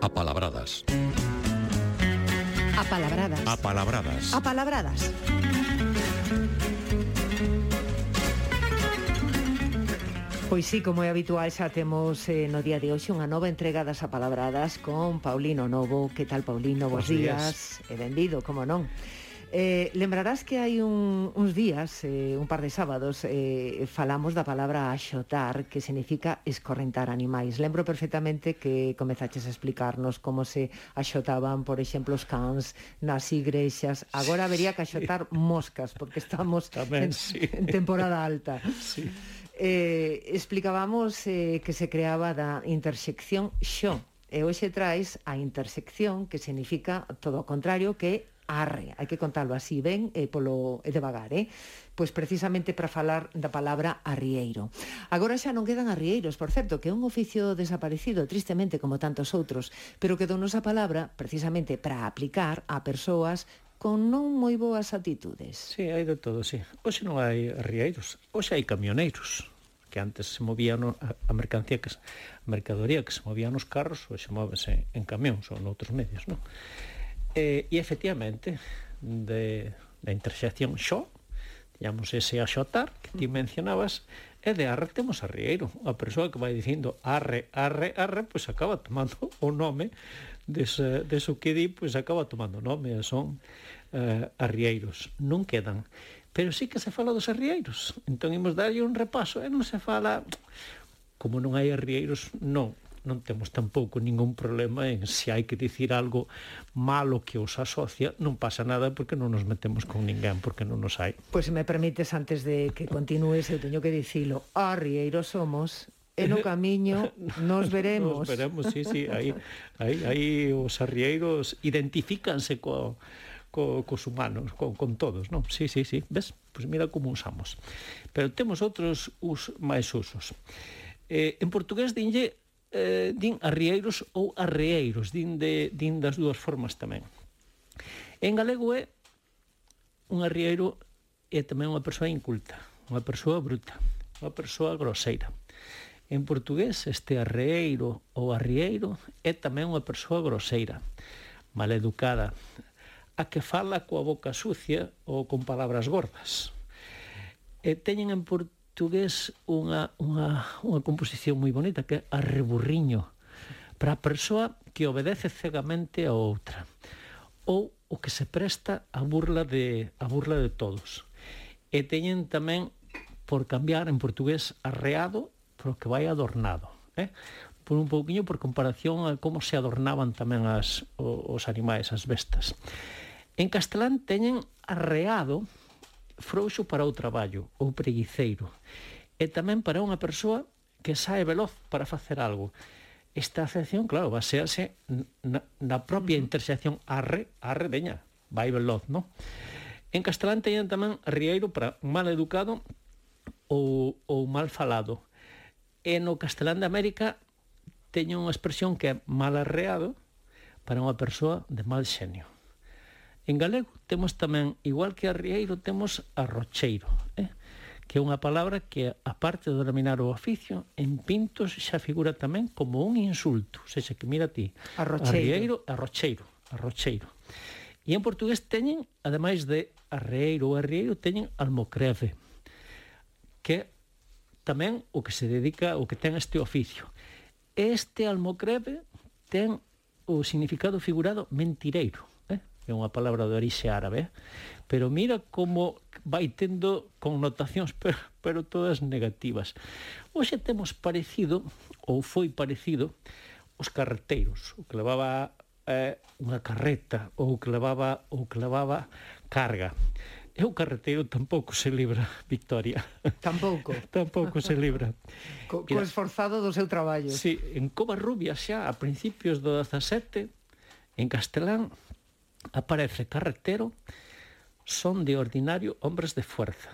Apalabradas. Apalabradas. Apalabradas. Apalabradas. Pois sí, como é habitual, xa temos eh, no día de hoxe unha nova entrega das apalabradas con Paulino Novo. Que tal, Paulino? Bos, días. días. E benvido, como non. Eh, lembrarás que hai un, uns días, eh, un par de sábados, eh, falamos da palabra axotar, que significa escorrentar animais. Lembro perfectamente que comezaches a explicarnos como se axotaban, por exemplo, os cans nas igrexas. Agora habería que axotar moscas, porque estamos Tamén, en, sí. en temporada alta. Sí. Eh, explicábamos eh, que se creaba da intersección xo, e hoxe traes a intersección, que significa todo o contrario, que arre, hai que contalo así ben e eh, polo e devagar, eh? Pois precisamente para falar da palabra arrieiro. Agora xa non quedan arrieiros, por certo, que é un oficio desaparecido, tristemente, como tantos outros, pero que donos a palabra precisamente para aplicar a persoas con non moi boas atitudes. Sí, hai de todo, sí. Hoxe non hai arrieiros, hoxe hai camioneiros que antes se movían no, a mercancía que a mercadoría que se movía nos carros, hoxe móvense en camións ou noutros medios, non? Eh, e, e efectivamente, de, da intersección xo, digamos ese axotar que ti mencionabas, e de arre temos a Rieiro. A persoa que vai dicindo arre, arre, arre, pois acaba tomando o nome dese, deso que di, pois acaba tomando nome, son eh, arrieiros. Non quedan. Pero sí que se fala dos arrieiros. Entón imos darlle un repaso e non se fala como non hai arrieiros, non non temos tampouco ningún problema en se hai que dicir algo malo que os asocia, non pasa nada porque non nos metemos con ninguén, porque non nos hai. Pois pues, se me permites, antes de que continúes, eu teño que dicilo, ah, arrieiros somos e no camiño nos veremos. Nos veremos, sí, sí, aí, aí, aí os arrieiros identifícanse co, co, cos humanos, con, con todos, non? Sí, sí, sí, ves? Pois pues mira como usamos. Pero temos outros us, máis usos. Eh, en portugués dinlle eh, din arrieiros ou arrieiros, din, de, din das dúas formas tamén. En galego é un arrieiro é tamén unha persoa inculta, unha persoa bruta, unha persoa groseira. En portugués, este arreeiro ou arrieiro é tamén unha persoa groseira, maleducada, a que fala coa boca sucia ou con palabras gordas. E teñen en portugués portugués unha, unha, unha composición moi bonita que é Arreburriño para a persoa que obedece cegamente a outra ou o que se presta a burla de, a burla de todos. E teñen tamén, por cambiar en portugués, arreado, pero que vai adornado. Eh? Por un pouquiño por comparación a como se adornaban tamén as, os animais, as bestas. En castelán teñen arreado, frouxo para o traballo ou preguiceiro e tamén para unha persoa que sae veloz para facer algo. Esta acepción, claro, basease na, na propia intersección arre, arre, veña, vai veloz, non? En castelán teñen tamén rieiro para mal educado ou, ou mal falado. E no castelán de América teñen unha expresión que é mal arreado para unha persoa de mal xenio. En galego temos tamén, igual que arrieiro, temos arrocheiro, eh? que é unha palabra que, aparte de denominar o oficio, en Pintos xa figura tamén como un insulto. Se xa que mira ti, arrocheiro, arrieiro, arrocheiro, arrocheiro. E en portugués teñen, ademais de arrieiro ou arrieiro, teñen almocreve, que tamén o que se dedica, o que ten este oficio. Este almocreve ten o significado figurado mentireiro é unha palabra de orixe árabe, pero mira como vai tendo connotacións pero, pero todas negativas. Hoxe temos parecido ou foi parecido os carreteiros, o que levaba eh, unha carreta ou que levaba ou que levaba carga. E o carreteiro tampouco se libra, Victoria. Tampouco. tampouco se libra. Co, co esforzado do seu traballo. Sí, en Rubia xa a principios do 17, en Castelán, aparece carretero, son de ordinario hombres de fuerza,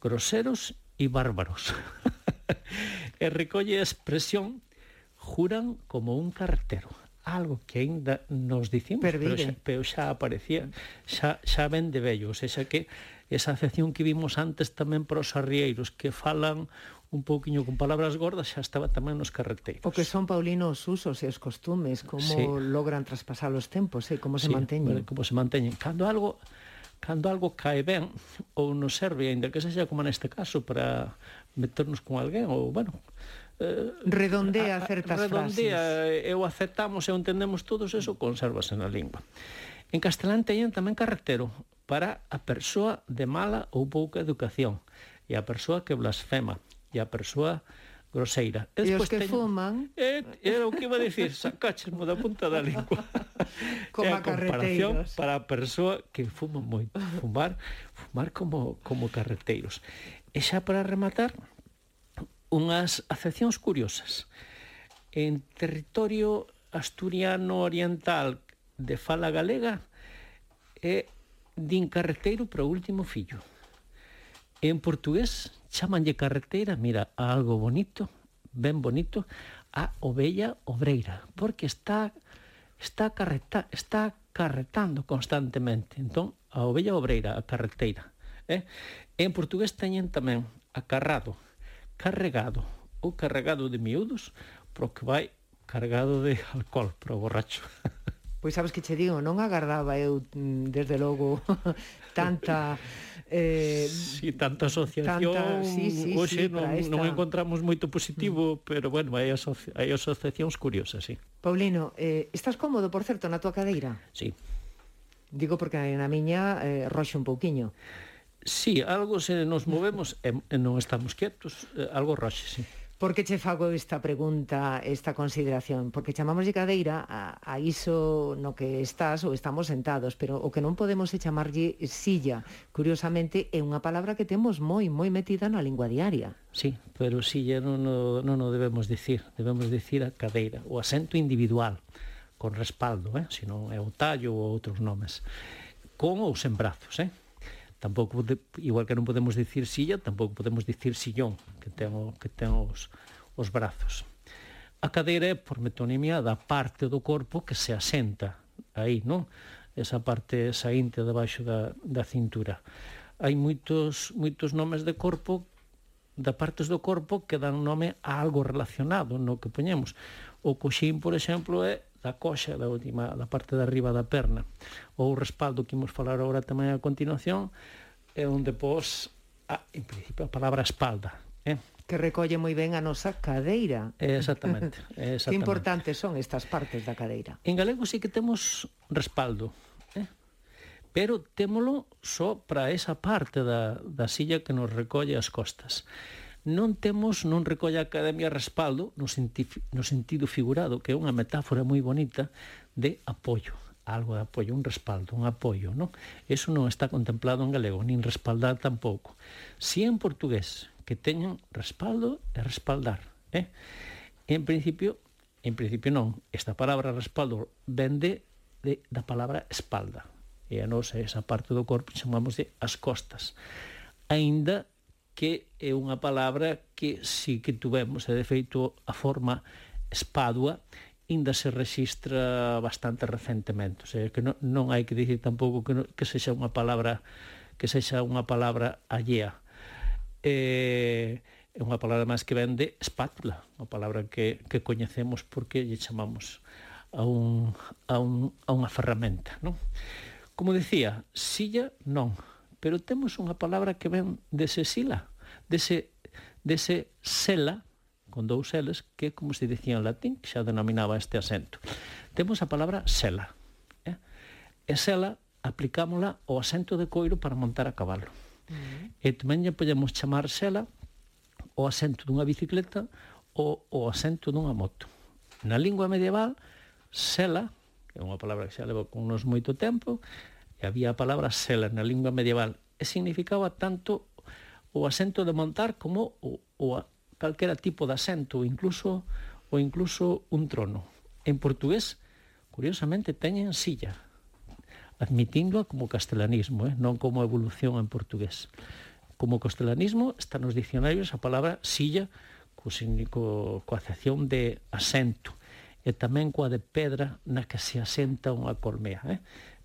groseros y bárbaros. e recolle a expresión juran como un carretero. Algo que ainda nos dicimos, pero xa, pero xa aparecía, xa, xa ven de vello, o sea que esa afección que vimos antes tamén para os arrieiros que falan un pouquiño con palabras gordas, xa estaba tamén nos carreteiros. O que son paulinos usos e os costumes, como sí. logran traspasar os tempos, e eh? como se sí, manteñen. Como se manteñen. Cando algo cando algo cae ben ou nos serve, ainda que sexa como neste caso, para meternos con alguén, ou, bueno, eh, redondea certas redondea, frases. eu aceptamos e entendemos todos eso, consérvase na lingua. En castelán teñen tamén carretero para a persoa de mala ou pouca educación e a persoa que blasfema e a persoa groseira. E, e os que teño... fuman... E, era o que iba a dicir, mo da punta da lingua. Como é a comparación para a persoa que fuma moito. Fumar, fumar como, como carreteiros. E xa para rematar, unhas acepcións curiosas. En territorio asturiano oriental de fala galega, é din carreteiro para o último fillo. En portugués chamanlle carretera, mira, a algo bonito, ben bonito, a Ovella Obreira, porque está está carreta, está carretando constantemente. Entón, a Ovella Obreira, a carreteira. Eh? En portugués teñen tamén acarrado, carregado, ou carregado de miúdos, pro que vai cargado de alcohol, pro borracho. Pois sabes que che digo, non agardaba eu mm, desde logo tanta eh, sí, tanta asociación tanta, sí, sí, hoxe sí, non, esta... non encontramos moito positivo mm. pero bueno, hai, asoci hai asociacións curiosas sí. Paulino, eh, estás cómodo por certo na tua cadeira? Sí Digo porque na miña eh, roxe un pouquiño Sí, algo se nos movemos e, e non estamos quietos, eh, algo roxe, sí. Por que che fago esta pregunta, esta consideración? Porque chamamos de cadeira a, a iso no que estás ou estamos sentados, pero o que non podemos é chamarlle silla. Curiosamente, é unha palabra que temos moi, moi metida na lingua diaria. Sí, pero silla non, non, non o debemos dicir. Debemos dicir a cadeira, o asento individual, con respaldo, eh? se non é o tallo ou outros nomes. Con ou sen brazos, eh? Tampouco, igual que non podemos dicir silla, tampouco podemos dicir sillón, que ten, o, que ten os, os brazos. A cadeira é, por metonimia, da parte do corpo que se asenta aí, non? Esa parte saínte debaixo da, da cintura. Hai moitos, moitos nomes de corpo da partes do corpo que dan nome a algo relacionado no que poñemos. O coxín, por exemplo, é da coxa, da última, da parte de arriba da perna. Ou o respaldo que imos falar agora tamén a continuación, é onde pos, a, en principio, a palabra espalda. Eh? que recolle moi ben a nosa cadeira. Exactamente, exactamente. Que importantes son estas partes da cadeira. En galego sí que temos respaldo, eh? pero témolo só para esa parte da, da silla que nos recolle as costas non temos, non recolle a Academia respaldo no, no sentido figurado, que é unha metáfora moi bonita de apoio, algo de apoio, un respaldo, un apoio, non? Eso non está contemplado en galego, nin respaldar tampouco. Si en portugués, que teñan respaldo e respaldar, eh? En principio, en principio non, esta palabra respaldo vende de, da palabra espalda, e a nosa esa parte do corpo chamamos de as costas. Ainda que é unha palabra que sí que tuvemos, e de feito a forma espadua ainda se registra bastante recentemente, o sea, que non, non hai que dicir tampouco que, non, que sexa unha palabra que sexa unha palabra allea. Eh, é unha palabra máis que ven de espátula, unha palabra que, que coñecemos porque lle chamamos a, un, a, un, a unha ferramenta. Non? Como decía, silla non, pero temos unha palabra que ven dese sila, dese, dese sela, con dous seles, que como se dicía en latín, que xa denominaba este acento. Temos a palabra sela. Eh? E sela aplicámola ao asento de coiro para montar a cabalo. Uh -huh. E tamén lle podemos chamar sela o asento dunha bicicleta ou o asento dunha moto. Na lingua medieval, sela, que é unha palabra que xa leva con nos moito tempo, e había a palabra sela na lingua medieval e significaba tanto o asento de montar como o, o a, calquera tipo de asento, incluso ou incluso un trono. En portugués, curiosamente, teñen silla, admitíndoa como castelanismo, eh? non como evolución en portugués. Como castelanismo está nos dicionarios a palabra silla co, co, co acepción de asento e tamén coa de pedra na que se asenta unha colmea. Eh?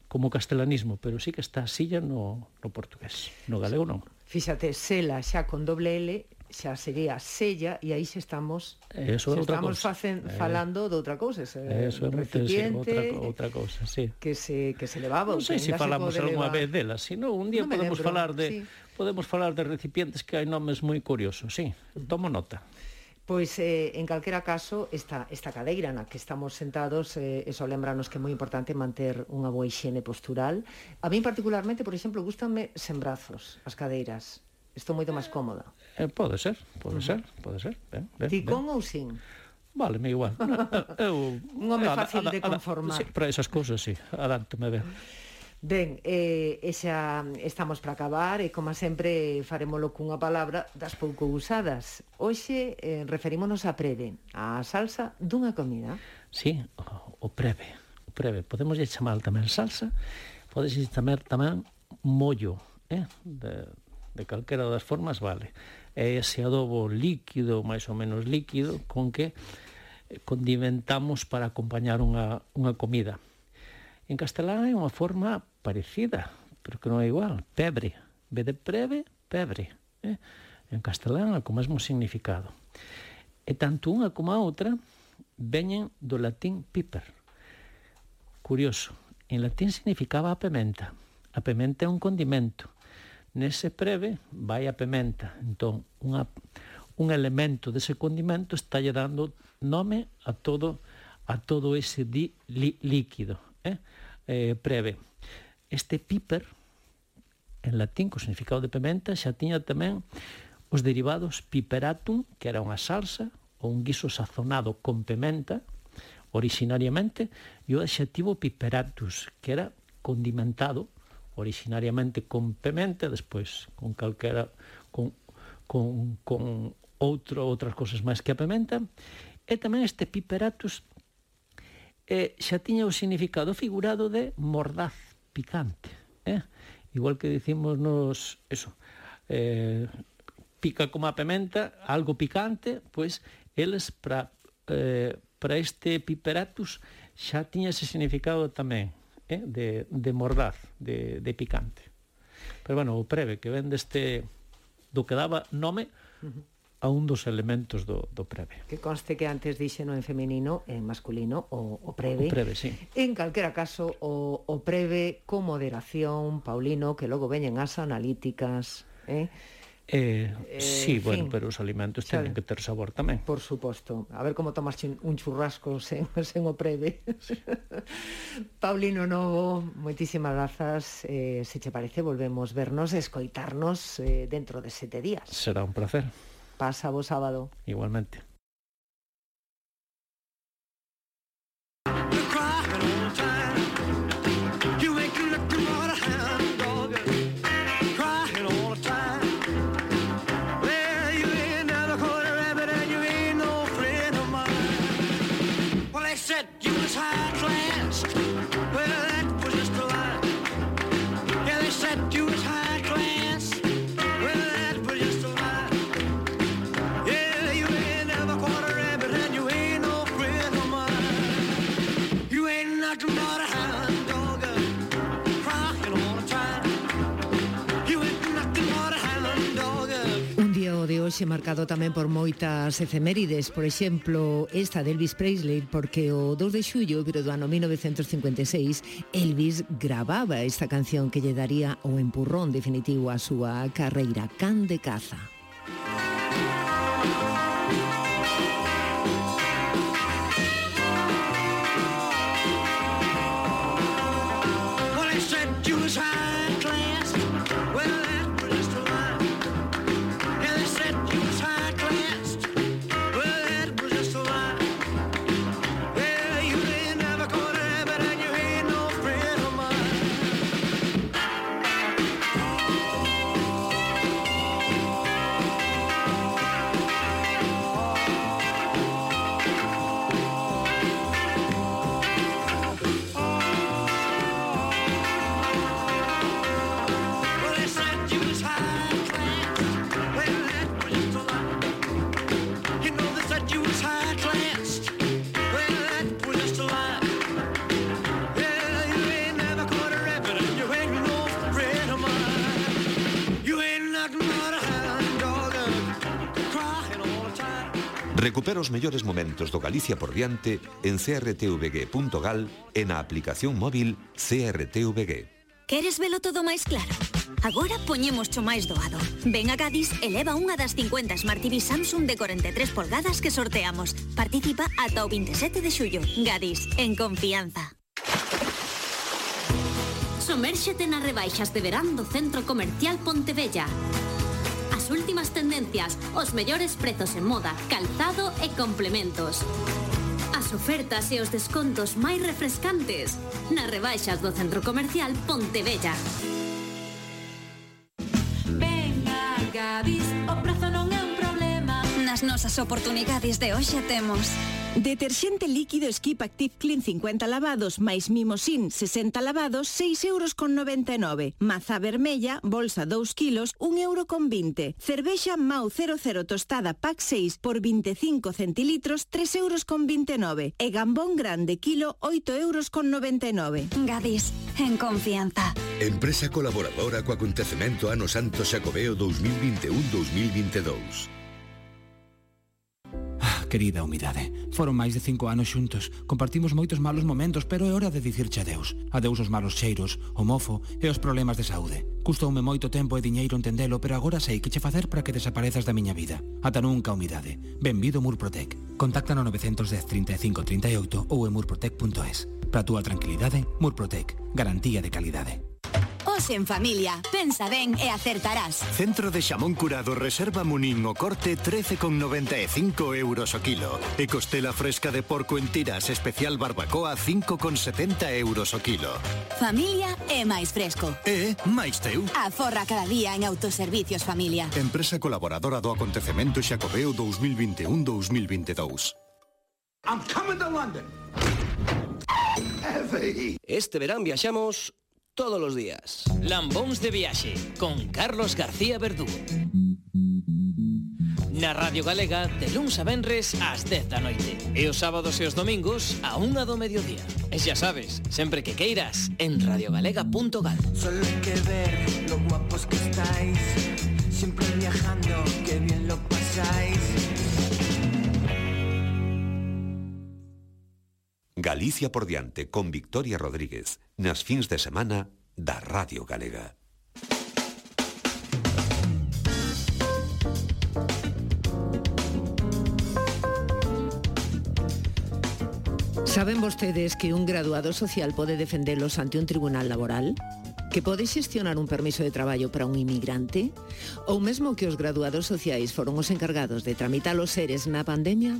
como castelanismo, pero sí que está a silla no, no portugués, no galego non. Fíxate, sela xa con doble L xa sería sella e aí xa estamos eh, Eso se estamos cosa. facen, eh, falando de outra cousa, ese Eso é recipiente outra, outra cousa, sí. que se que se levaba, non sei se si falamos se algunha vez dela, sino un día no podemos lembro, falar de sí. podemos falar de recipientes que hai nomes moi curiosos, sí. Tomo nota. Pois, eh, en calquera caso, esta, esta cadeira na que estamos sentados, eh, eso lembranos que é moi importante manter unha boa higiene postural. A mí particularmente, por exemplo, gustanme sen brazos as cadeiras. Estou moito máis cómoda. Eh, pode ser, pode uh -huh. ser, pode ser. Ben, ben, Ti con ou sin? Vale, me igual. eu, un home eh, fácil a, a, a, de conformar. Sí, para esas cousas, sí. Adántome ben. Ben, eh, e xa estamos para acabar e, como sempre, farémolo cunha palabra das pouco usadas. Hoxe eh, referímonos a preve, a salsa dunha comida. Sí, o, o preve, o preve. Podemos chamar tamén salsa, podes chamar tamén mollo, eh? de, de calquera das formas vale. É ese adobo líquido, máis ou menos líquido, con que condimentamos para acompañar unha, unha comida. En castelán é unha forma parecida, pero que non é igual. Pebre. Ve de preve, pebre. Eh? En castelán, co mesmo significado. E tanto unha como a outra veñen do latín piper. Curioso. En latín significaba a pementa. A pementa é un condimento. Nese preve vai a pementa. Entón, unha, un elemento dese condimento está lle dando nome a todo a todo ese di, li, líquido, eh? Eh, preve este piper, en latín, co significado de pementa, xa tiña tamén os derivados piperatum, que era unha salsa ou un guiso sazonado con pementa, originariamente, e o adxetivo piperatus, que era condimentado originariamente con pementa, despois con calquera con con con outro outras cousas máis que a pementa, e tamén este piperatus eh, xa tiña o significado figurado de mordaz, picante. Eh? Igual que dicimos nos, eso, eh, pica como a pementa, algo picante, pois eles para eh, para este piperatus xa tiña ese significado tamén eh, de, de mordaz, de, de picante. Pero bueno, o preve que ven deste do que daba nome uh -huh a un dos elementos do, do preve. Que conste que antes dixeno en feminino, en masculino, o, o preve. O preve, sí. En calquera caso, o, o preve con moderación, Paulino, que logo veñen as analíticas, eh? Eh, eh, sí, en bueno, fin, pero os alimentos Xa, teñen que ter sabor tamén. Por suposto. A ver como tomas un churrasco sen, sen o preve. Sí. Paulino Novo, moitísimas grazas. Eh, se che parece, volvemos vernos, escoitarnos eh, dentro de sete días. Será un placer. Pasado sábado. Igualmente. de hoxe marcado tamén por moitas efemérides, por exemplo, esta de Elvis Presley, porque o 2 de xullo pero do ano 1956 Elvis gravaba esta canción que lle daría o empurrón definitivo á súa carreira. Can de Caza. Recupera os mellores momentos do Galicia por diante en crtvg.gal e na aplicación móvil CRTVG. Queres velo todo máis claro? Agora poñemos cho máis doado. Ven a Gadis e leva unha das 50 Smart TV Samsung de 43 polgadas que sorteamos. Participa ata o 27 de xullo. Gadis, en confianza. Somérxete nas rebaixas de verán do Centro Comercial Pontevella tendencias, os mellores prezos en moda, calzado e complementos. As ofertas e os descontos máis refrescantes nas rebaixas do Centro Comercial Pontevella. Venga, a Gadis, o prazo non é un problema. Nas nosas oportunidades de hoxe temos Deterxente líquido Skip Active Clean 50 lavados máis Mimosin 60 lavados 6 euros con 99. Maza vermella, bolsa 2 kilos, 1 euro con 20. Cervexa Mau 00 tostada pack 6 por 25 centilitros 3 euros con 29. E gambón grande kilo 8 euros con 99. Gadis, en confianza. Empresa colaboradora co acontecemento Ano Santo Xacobeo 2021-2022. Ah, querida humidade, foron máis de cinco anos xuntos, compartimos moitos malos momentos, pero é hora de dicirche adeus. Adeus os malos cheiros, o mofo e os problemas de saúde. Custoume moito tempo e diñeiro entendelo, pero agora sei que che facer para que desaparezas da miña vida. Ata nunca, humidade. Benvido Murprotec. Contacta no 910 35 38 ou en murprotec.es. Para a túa tranquilidade, Murprotec. Garantía de calidade. Os en familia, pensa ben e acertarás. Centro de xamón curado Reserva Munín o corte 13,95 euros o kilo. E costela fresca de porco en tiras especial barbacoa 5,70 euros o kilo. Familia e máis fresco. E máis teu. Aforra cada día en autoservicios familia. Empresa colaboradora do acontecemento Xacobeo 2021-2022. I'm coming to London. Este verán viaxamos todos los días. Lambóns de viaxe con Carlos García Verdú. Na Radio Galega de luns a venres ás 10 da noite e os sábados e os domingos a unha do mediodía. E xa sabes, sempre que queiras, en radiogalega.gal. Solo hay que ver lo guapos que estáis. Siempre viajando, qué bien lo pasáis. Galicia por diante con Victoria Rodríguez nas fins de semana da Radio Galega. Saben vostedes que un graduado social pode defendelos ante un tribunal laboral? que pode xestionar un permiso de traballo para un inmigrante? Ou mesmo que os graduados sociais foron os encargados de tramitar os seres na pandemia?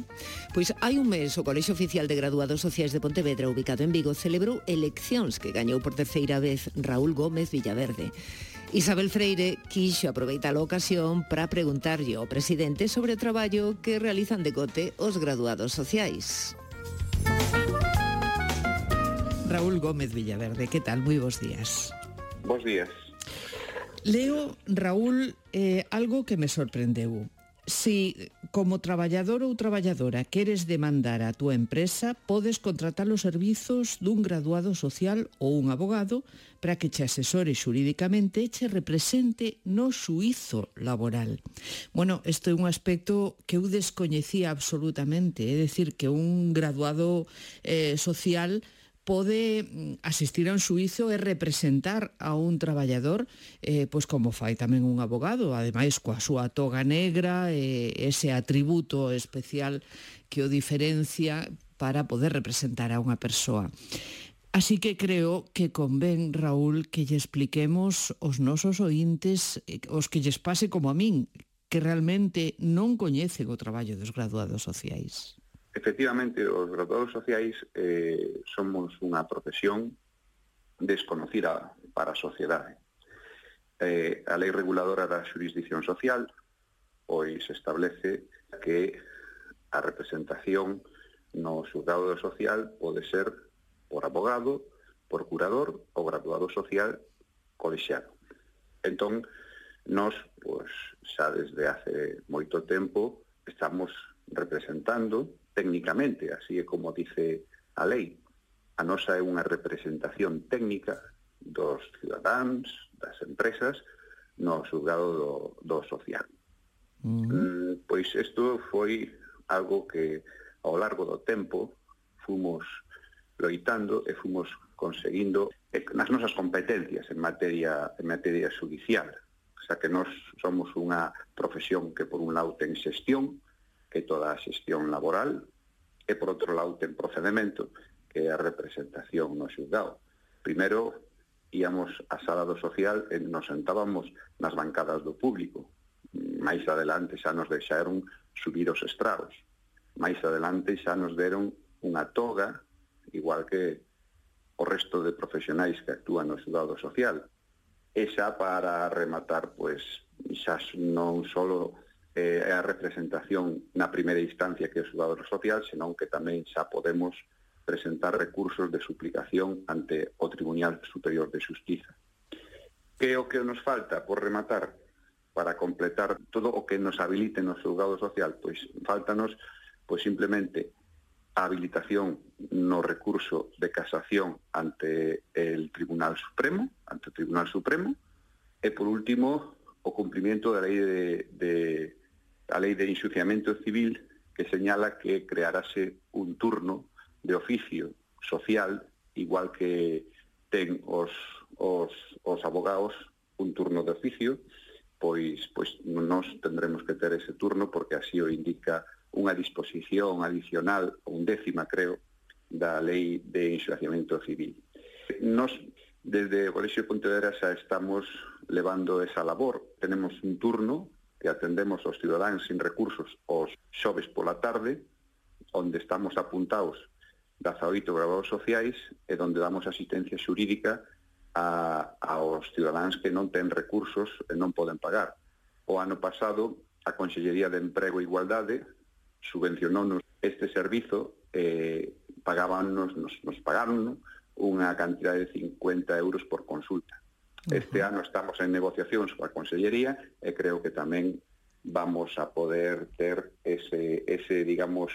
Pois hai un mes o Colexo Oficial de Graduados Sociais de Pontevedra, ubicado en Vigo, celebrou eleccións que gañou por terceira vez Raúl Gómez Villaverde. Isabel Freire quixo aproveitar a ocasión para preguntarlle ao presidente sobre o traballo que realizan de gote os graduados sociais. Raúl Gómez Villaverde, que tal? Moi bons días. Bos días. Leo, Raúl, eh, algo que me sorprendeu. Si como traballador ou traballadora queres demandar a túa empresa, podes contratar os servizos dun graduado social ou un abogado para que che asesore xurídicamente e che represente no suizo laboral. Bueno, isto é un aspecto que eu descoñecía absolutamente, é dicir, que un graduado eh, social pode mm, asistir a un suizo e representar a un traballador eh, pois como fai tamén un abogado, ademais coa súa toga negra, eh, ese atributo especial que o diferencia para poder representar a unha persoa. Así que creo que convén, Raúl, que lle expliquemos os nosos ointes, eh, os que lles pase como a min, que realmente non coñecen o traballo dos graduados sociais. Efectivamente, os graduados sociais eh, somos unha profesión desconocida para a sociedade. Eh, a lei reguladora da xurisdicción social pois establece que a representación no xulgado social pode ser por abogado, por curador ou graduado social colexiado. Entón, nós, pois, xa desde hace moito tempo, estamos representando técnicamente, así é como dice a lei. A nosa é unha representación técnica dos cidadáns, das empresas, no xulgado do, do social. Mm. Mm, pois isto foi algo que ao largo do tempo fomos loitando e fomos conseguindo nas nosas competencias en materia en materia judicial, xa que nós somos unha profesión que por un lado ten xestión, que toda a xestión laboral e, por outro lado, ten procedimento que é a representación no xulgado. Primeiro, íamos á sala do social e nos sentábamos nas bancadas do público. Mais adelante xa nos deixaron subir os estragos. Mais adelante xa nos deron unha toga, igual que o resto de profesionais que actúan no xulgado social. E xa para rematar, pois, xa non solo eh, a representación na primeira instancia que é o xugador social, senón que tamén xa podemos presentar recursos de suplicación ante o Tribunal Superior de Justiza. Que é o que nos falta por rematar para completar todo o que nos habilite no xulgado social? Pois faltanos pois simplemente a habilitación no recurso de casación ante el Tribunal Supremo, ante o Tribunal Supremo, e por último o cumprimento da lei de, de a lei de enxuciamento civil que señala que crearase un turno de oficio social igual que ten os, os, os abogados un turno de oficio, pois pois nós tendremos que ter ese turno porque así o indica unha disposición adicional, un décima creo, da lei de enxuciamento civil. Nos desde o Colexio de Pontevedra xa estamos levando esa labor. Tenemos un turno que atendemos aos cidadáns sin recursos os xoves pola tarde, onde estamos apuntados 18 grabados sociais e onde damos asistencia xurídica a, aos cidadáns que non ten recursos e non poden pagar. O ano pasado, a Consellería de Emprego e Igualdade subvencionounos este servizo e eh, pagaban nos, nos, nos pagaron unha cantidad de 50 euros por consulta Este ano estamos en negociacións coa Consellería e creo que tamén vamos a poder ter ese, ese digamos,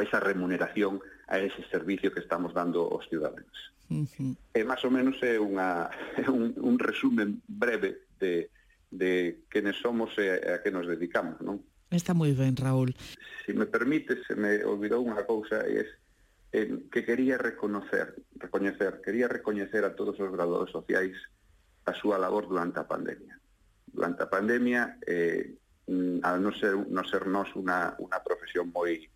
esa remuneración a ese servicio que estamos dando aos ciudadanos. Uh -huh. E máis ou menos é unha, un, un resumen breve de, de quenes somos e a que nos dedicamos, non? Está moi ben, Raúl. Si me permite, se me olvidou unha cousa, é que quería reconocer, recoñecer, quería recoñecer a todos os graduados sociais a súa labor durante a pandemia. Durante a pandemia, eh, al non ser, non ser nos unha, unha profesión moi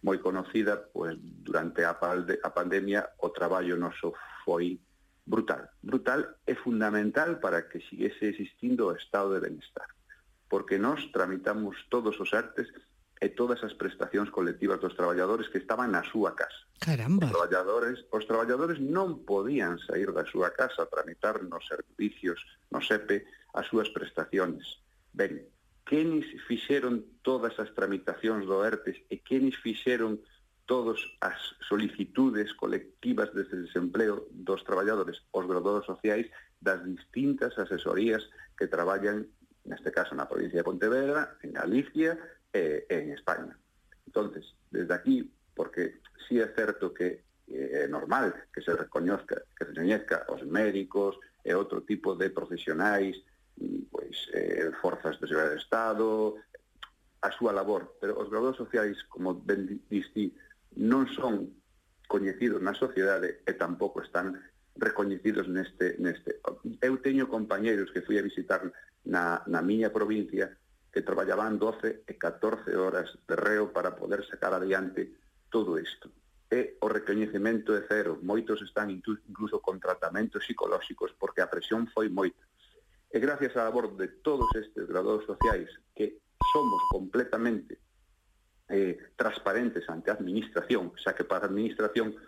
moi conocida, pois durante a, palde, a pandemia o traballo noso foi brutal. Brutal é fundamental para que siguese existindo o estado de benestar, porque nós tramitamos todos os artes e todas as prestacións colectivas dos traballadores que estaban na súa casa. Caramba. Os traballadores, os traballadores non podían sair da súa casa a tramitar nos servicios, no SEPE, as súas prestacións. Ben, quenes fixeron todas as tramitacións do ERTES e quenes fixeron todas as solicitudes colectivas de desempleo dos traballadores, os graduados sociais das distintas asesorías que traballan, neste caso na provincia de Pontevedra, en Galicia, eh, en España. Entonces, desde aquí, porque sí é certo que eh, é normal que se recoñezca, que se recoñezca os médicos eh, e outro tipo de profesionais, pois eh, forzas de seguridade do Estado, a súa labor, pero os graduados sociais, como ben dixi, non son coñecidos na sociedade e tampouco están recoñecidos neste, neste. Eu teño compañeiros que fui a visitar na, na miña provincia que traballaban 12 e 14 horas de reo para poder sacar adiante todo isto. E o recoñecemento é cero, moitos están incluso con tratamentos psicolóxicos porque a presión foi moita. E gracias á labor de todos estes graduados sociais que somos completamente eh, transparentes ante a administración, xa que para a administración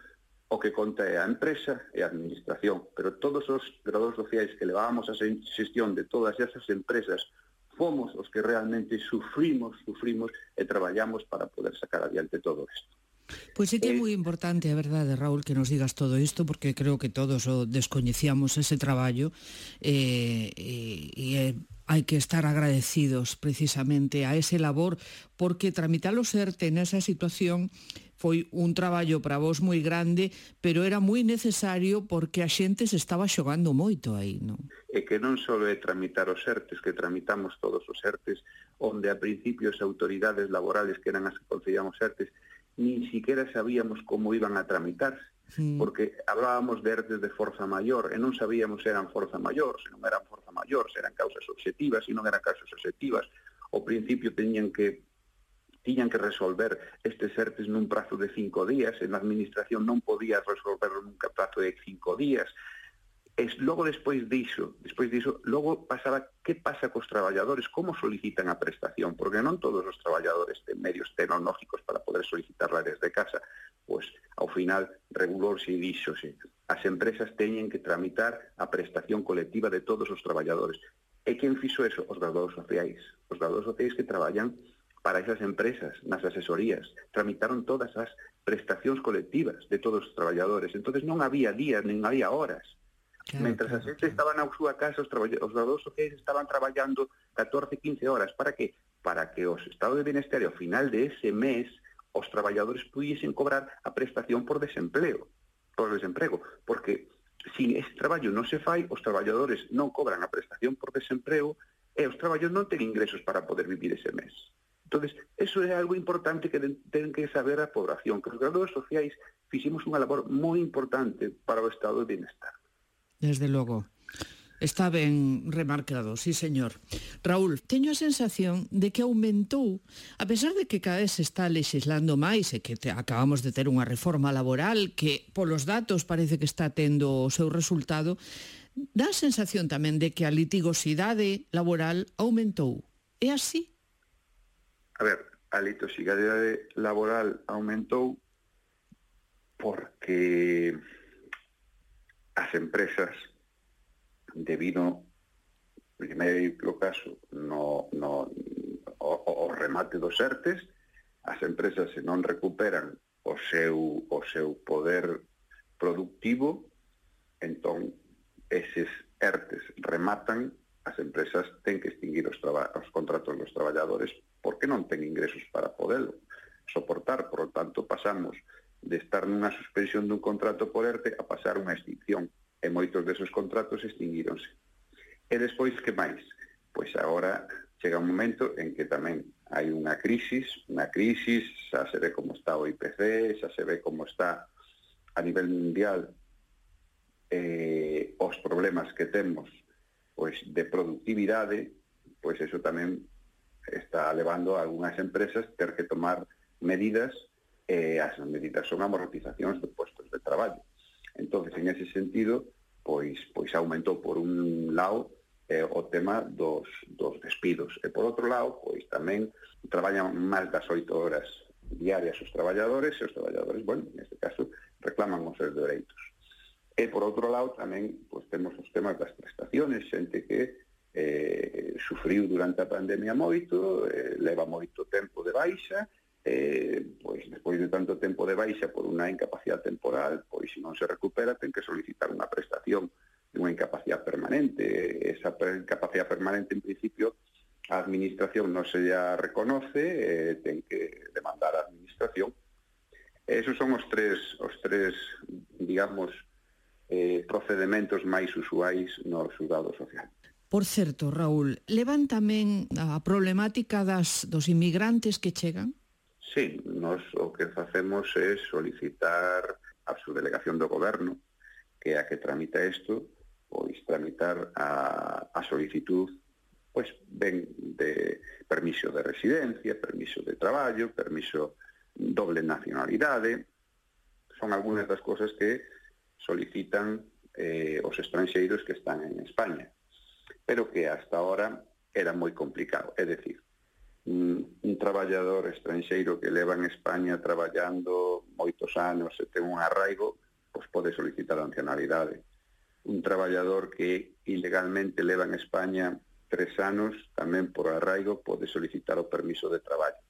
o que conta é a empresa e a administración, pero todos os graduados sociais que levábamos a xestión de todas esas empresas fomos os que realmente sufrimos, sufrimos e traballamos para poder sacar adiante todo isto. Pois é que é eh, moi importante, a verdade, Raúl, que nos digas todo isto, porque creo que todos o descoñecíamos ese traballo, e, e, e é hay que estar agradecidos precisamente a ese labor, porque tramitar o ERTE nesa situación foi un traballo para vos moi grande, pero era moi necesario porque a xente se estaba xogando moito aí, non? E que non só é tramitar os ERTES, que tramitamos todos os ERTES, onde a principio as autoridades laborales que eran as que concedíamos ERTES, nin siquiera sabíamos como iban a tramitarse mm. porque hablábamos de ertes de forza maior e non sabíamos se eran forza maior, se non eran forza maior, se eran causas objetivas, se non eran causas objetivas. O principio teñían que tiñan que resolver estes ERTES nun prazo de cinco días, en a administración non podía resolverlo nun prazo de cinco días, E logo despois diso, despois diso, logo pasaba que pasa cos traballadores, como solicitan a prestación, porque non todos os traballadores ten medios tecnológicos para poder solicitarla desde casa. Pois, ao final, regulouse e díxose, as empresas teñen que tramitar a prestación colectiva de todos os traballadores. E quen fixo eso? Os graduados sociais. Os graduados sociais que traballan para esas empresas, nas asesorías, tramitaron todas as prestacións colectivas de todos os traballadores. Entonces non había días, nin había horas Claro, Mentras claro, a xente claro. estaban na súa casa, os, os traballadores sociais estaban traballando 14, 15 horas. Para que? Para que os estados de bienestar, ao final de ese mes os traballadores pudiesen cobrar a prestación por desempleo, por desemprego, porque sin ese traballo non se fai, os traballadores non cobran a prestación por desemprego e os traballadores non ten ingresos para poder vivir ese mes. Entonces, eso é algo importante que ten que saber a población, que os graduados sociais fixemos unha labor moi importante para o estado de bienestar. Desde logo. Está ben remarcado, sí señor. Raúl, teño a sensación de que aumentou, a pesar de que cada vez se está legislando máis e que te, acabamos de ter unha reforma laboral que polos datos parece que está tendo o seu resultado, dá a sensación tamén de que a litigosidade laboral aumentou. É así? A ver, a litigosidade laboral aumentou porque as empresas debido primeiro caso no, no, o, o remate dos ERTES as empresas se non recuperan o seu, o seu poder productivo entón eses ERTES rematan as empresas ten que extinguir os, os contratos dos traballadores porque non ten ingresos para poderlo soportar, por lo tanto pasamos de estar nunha suspensión dun contrato por ERTE a pasar unha extinción, e moitos desos contratos extinguíronse. E despois, que máis? Pois agora chega un momento en que tamén hai unha crisis, unha crisis, xa se ve como está o IPC, xa se ve como está a nivel mundial eh, os problemas que temos pois de productividade, pois eso tamén está levando a algunhas empresas ter que tomar medidas e as medidas son amortizacións de postos de traballo. Entonces, en ese sentido, pois pois aumentou por un lado eh, o tema dos, dos despidos. E por outro lado, pois tamén traballan máis das oito horas diarias os traballadores e os traballadores, bueno, neste caso, reclaman os seus dereitos. E por outro lado tamén pois, temos os temas das prestaciones, xente que eh, sufriu durante a pandemia moito, eh, leva moito tempo de baixa eh, pois despois de tanto tempo de baixa por unha incapacidade temporal, pois se non se recupera ten que solicitar unha prestación de unha incapacidade permanente. Esa incapacidade permanente, en principio, a administración non se ya reconoce, eh, ten que demandar a administración. Esos son os tres, os tres digamos, eh, procedementos máis usuais no xudado social. Por certo, Raúl, levan tamén a problemática das, dos inmigrantes que chegan? Sí, nos o que facemos é solicitar a subdelegación do goberno, que é a que tramita isto, pois tramitar a, a solicitud pois ben de permiso de residencia, permiso de traballo, permiso doble nacionalidade, son algunhas das cousas que solicitan eh, os estranxeiros que están en España, pero que hasta ahora era moi complicado, é decir, un traballador estranxeiro que leva en España traballando moitos anos e ten un arraigo, pois pode solicitar a nacionalidade. Un traballador que ilegalmente leva en España tres anos, tamén por arraigo, pode solicitar o permiso de traballo.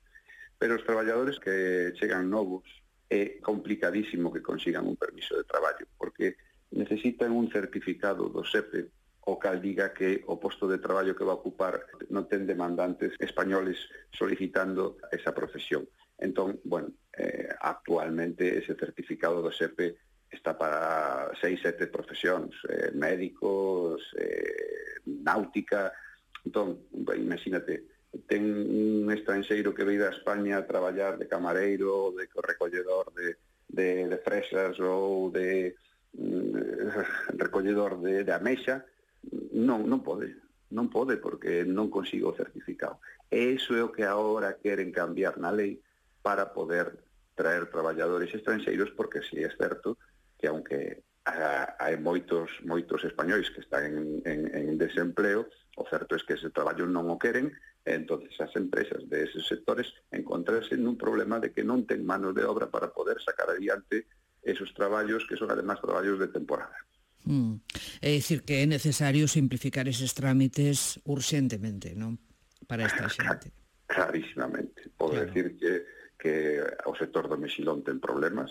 Pero os traballadores que chegan novos é complicadísimo que consigan un permiso de traballo, porque necesitan un certificado do SEPE o cal diga que o posto de traballo que va a ocupar non ten demandantes españoles solicitando esa profesión. Entón, bueno, eh, actualmente ese certificado do SEPE está para seis, sete profesións, eh, médicos, eh, náutica, entón, imagínate, ten un estranxeiro que veida a España a traballar de camareiro, de recolledor de, de, de fresas ou de, de mm, recolledor de, de amexa, Non, non pode. Non pode porque non consigo o certificado. E iso é o que agora queren cambiar na lei para poder traer traballadores estranxeiros porque si é certo que aunque hai moitos moitos españois que están en, en, en desempleo, o certo é que ese traballo non o queren, e entonces as empresas de eses sectores encontrarse nun problema de que non ten manos de obra para poder sacar adiante esos traballos que son además traballos de temporada. Mm. É dicir que é necesario simplificar eses trámites urxentemente, non? Para esta xente. Clarísimamente. Podo claro. decir que, que o sector do mexilón ten problemas,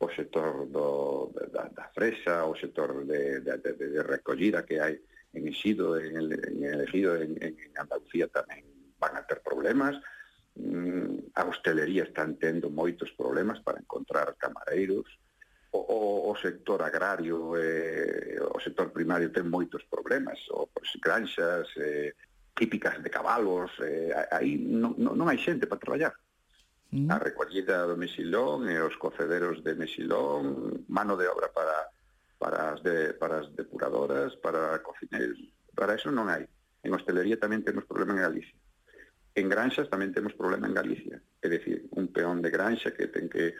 o sector do, da, da fresa, o sector de, de, de, de recollida que hai en Exido, en el, en el Ejido, en, en Andalucía tamén van a ter problemas, mm, a hostelería están tendo moitos problemas para encontrar camareiros, o, o sector agrario eh, o sector primario ten moitos problemas, o, pois, granxas eh, típicas de cabalos, eh, aí non, non hai xente para traballar. Mm. A recollida do mesilón e os cocederos de mesilón, mano de obra para para as, de, para as depuradoras, para cocineiros, para eso non hai. En hostelería tamén temos problema en Galicia. En granxas tamén temos problema en Galicia. É dicir, un peón de granxa que ten que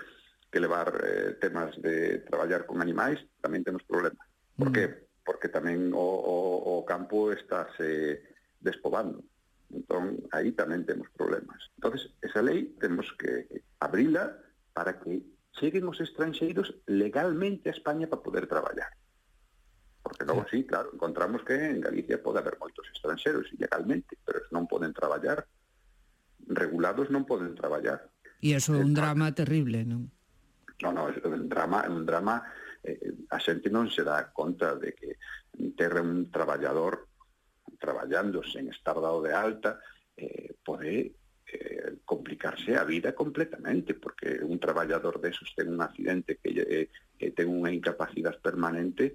que levar eh, temas de traballar con animais, tamén temos problemas. Por mm. que? Porque tamén o, o, o campo está se despobando. Entón, aí tamén temos problemas. entonces esa lei temos que abrila para que cheguen os estranxeiros legalmente a España para poder traballar. Porque logo sí, claro, encontramos que en Galicia pode haber moitos estranxeros legalmente, pero non poden traballar, regulados non poden traballar. E iso é un drama terrible, non? Non, non, é un drama, é un drama eh, eh a xente non se dá conta de que ter un traballador traballando sen estar dado de alta eh, pode eh, complicarse a vida completamente, porque un traballador desos ten un accidente que, eh, que ten unha incapacidade permanente,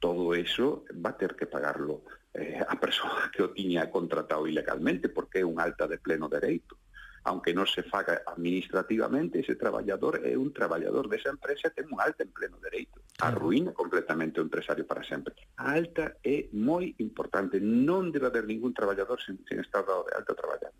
todo eso va a ter que pagarlo eh, a persoa que o tiña contratado ilegalmente, porque é un alta de pleno dereito aunque non se faga administrativamente, ese traballador é un traballador desa empresa ten un alta en pleno dereito. Arruína completamente o empresario para sempre. A alta é moi importante. Non debe haber ningún traballador sen, sen estar dado de alta traballando.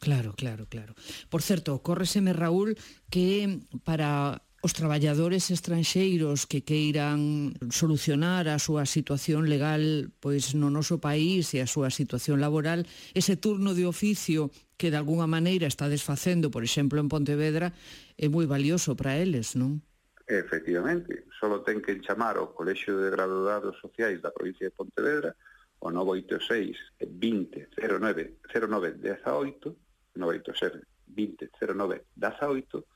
Claro, claro, claro. Por certo, córreseme, Raúl, que para os traballadores estranxeiros que queiran solucionar a súa situación legal pois no noso país e a súa situación laboral, ese turno de oficio que de alguna maneira está desfacendo, por exemplo, en Pontevedra, é moi valioso para eles, non? Efectivamente, só ten que chamar ao Colexio de Graduados Sociais da provincia de Pontevedra o 986 20 09 09 18 986 20 09 18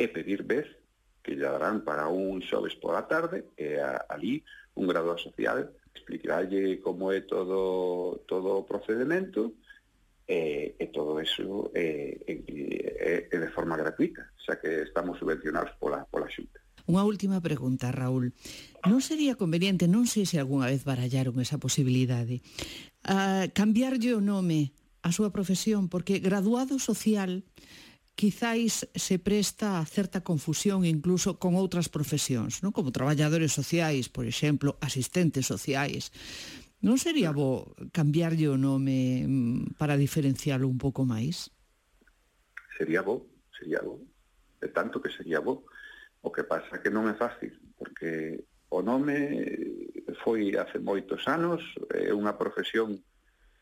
e pedir vez que lle darán para un xoves pola tarde e a, ali un graduado social explicaralle como é todo todo o procedimento e, e todo iso é, é, é de forma gratuita, xa que estamos subvencionados pola, pola xunta. Unha última pregunta, Raúl. Non sería conveniente, non sei se algunha vez barallaron esa posibilidade, a cambiarlle o nome a súa profesión, porque graduado social quizáis se presta a certa confusión incluso con outras profesións, non? como traballadores sociais, por exemplo, asistentes sociais. Non sería bo cambiarlle o nome mm, para diferencialo un pouco máis? Sería bo, sería bo. De tanto que sería bo. O que pasa que non é fácil, porque o nome foi hace moitos anos, é unha profesión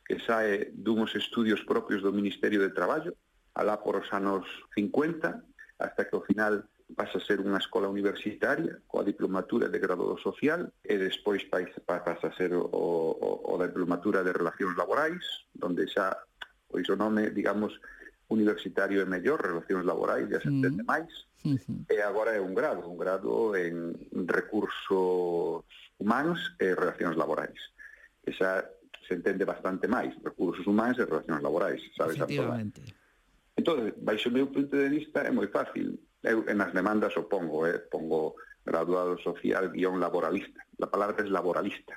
que sae dunhos estudios propios do Ministerio de Traballo, alá por os anos 50, hasta que ao final vas a ser unha escola universitaria coa diplomatura de grado social e despois vas a ser o, o, o diplomatura de relacións laborais donde xa pois o nome, digamos, universitario é mellor, relacións laborais, xa se entende mm. máis, e agora é un grado, un grado en recursos humanos e relacións laborais. E xa se entende bastante máis, recursos humanos e relacións laborais, sabes? Efectivamente. Entón, baixo o meu punto de vista, é moi fácil eu as demandas o pongo, eh, pongo graduado social guión laboralista. La palabra es laboralista.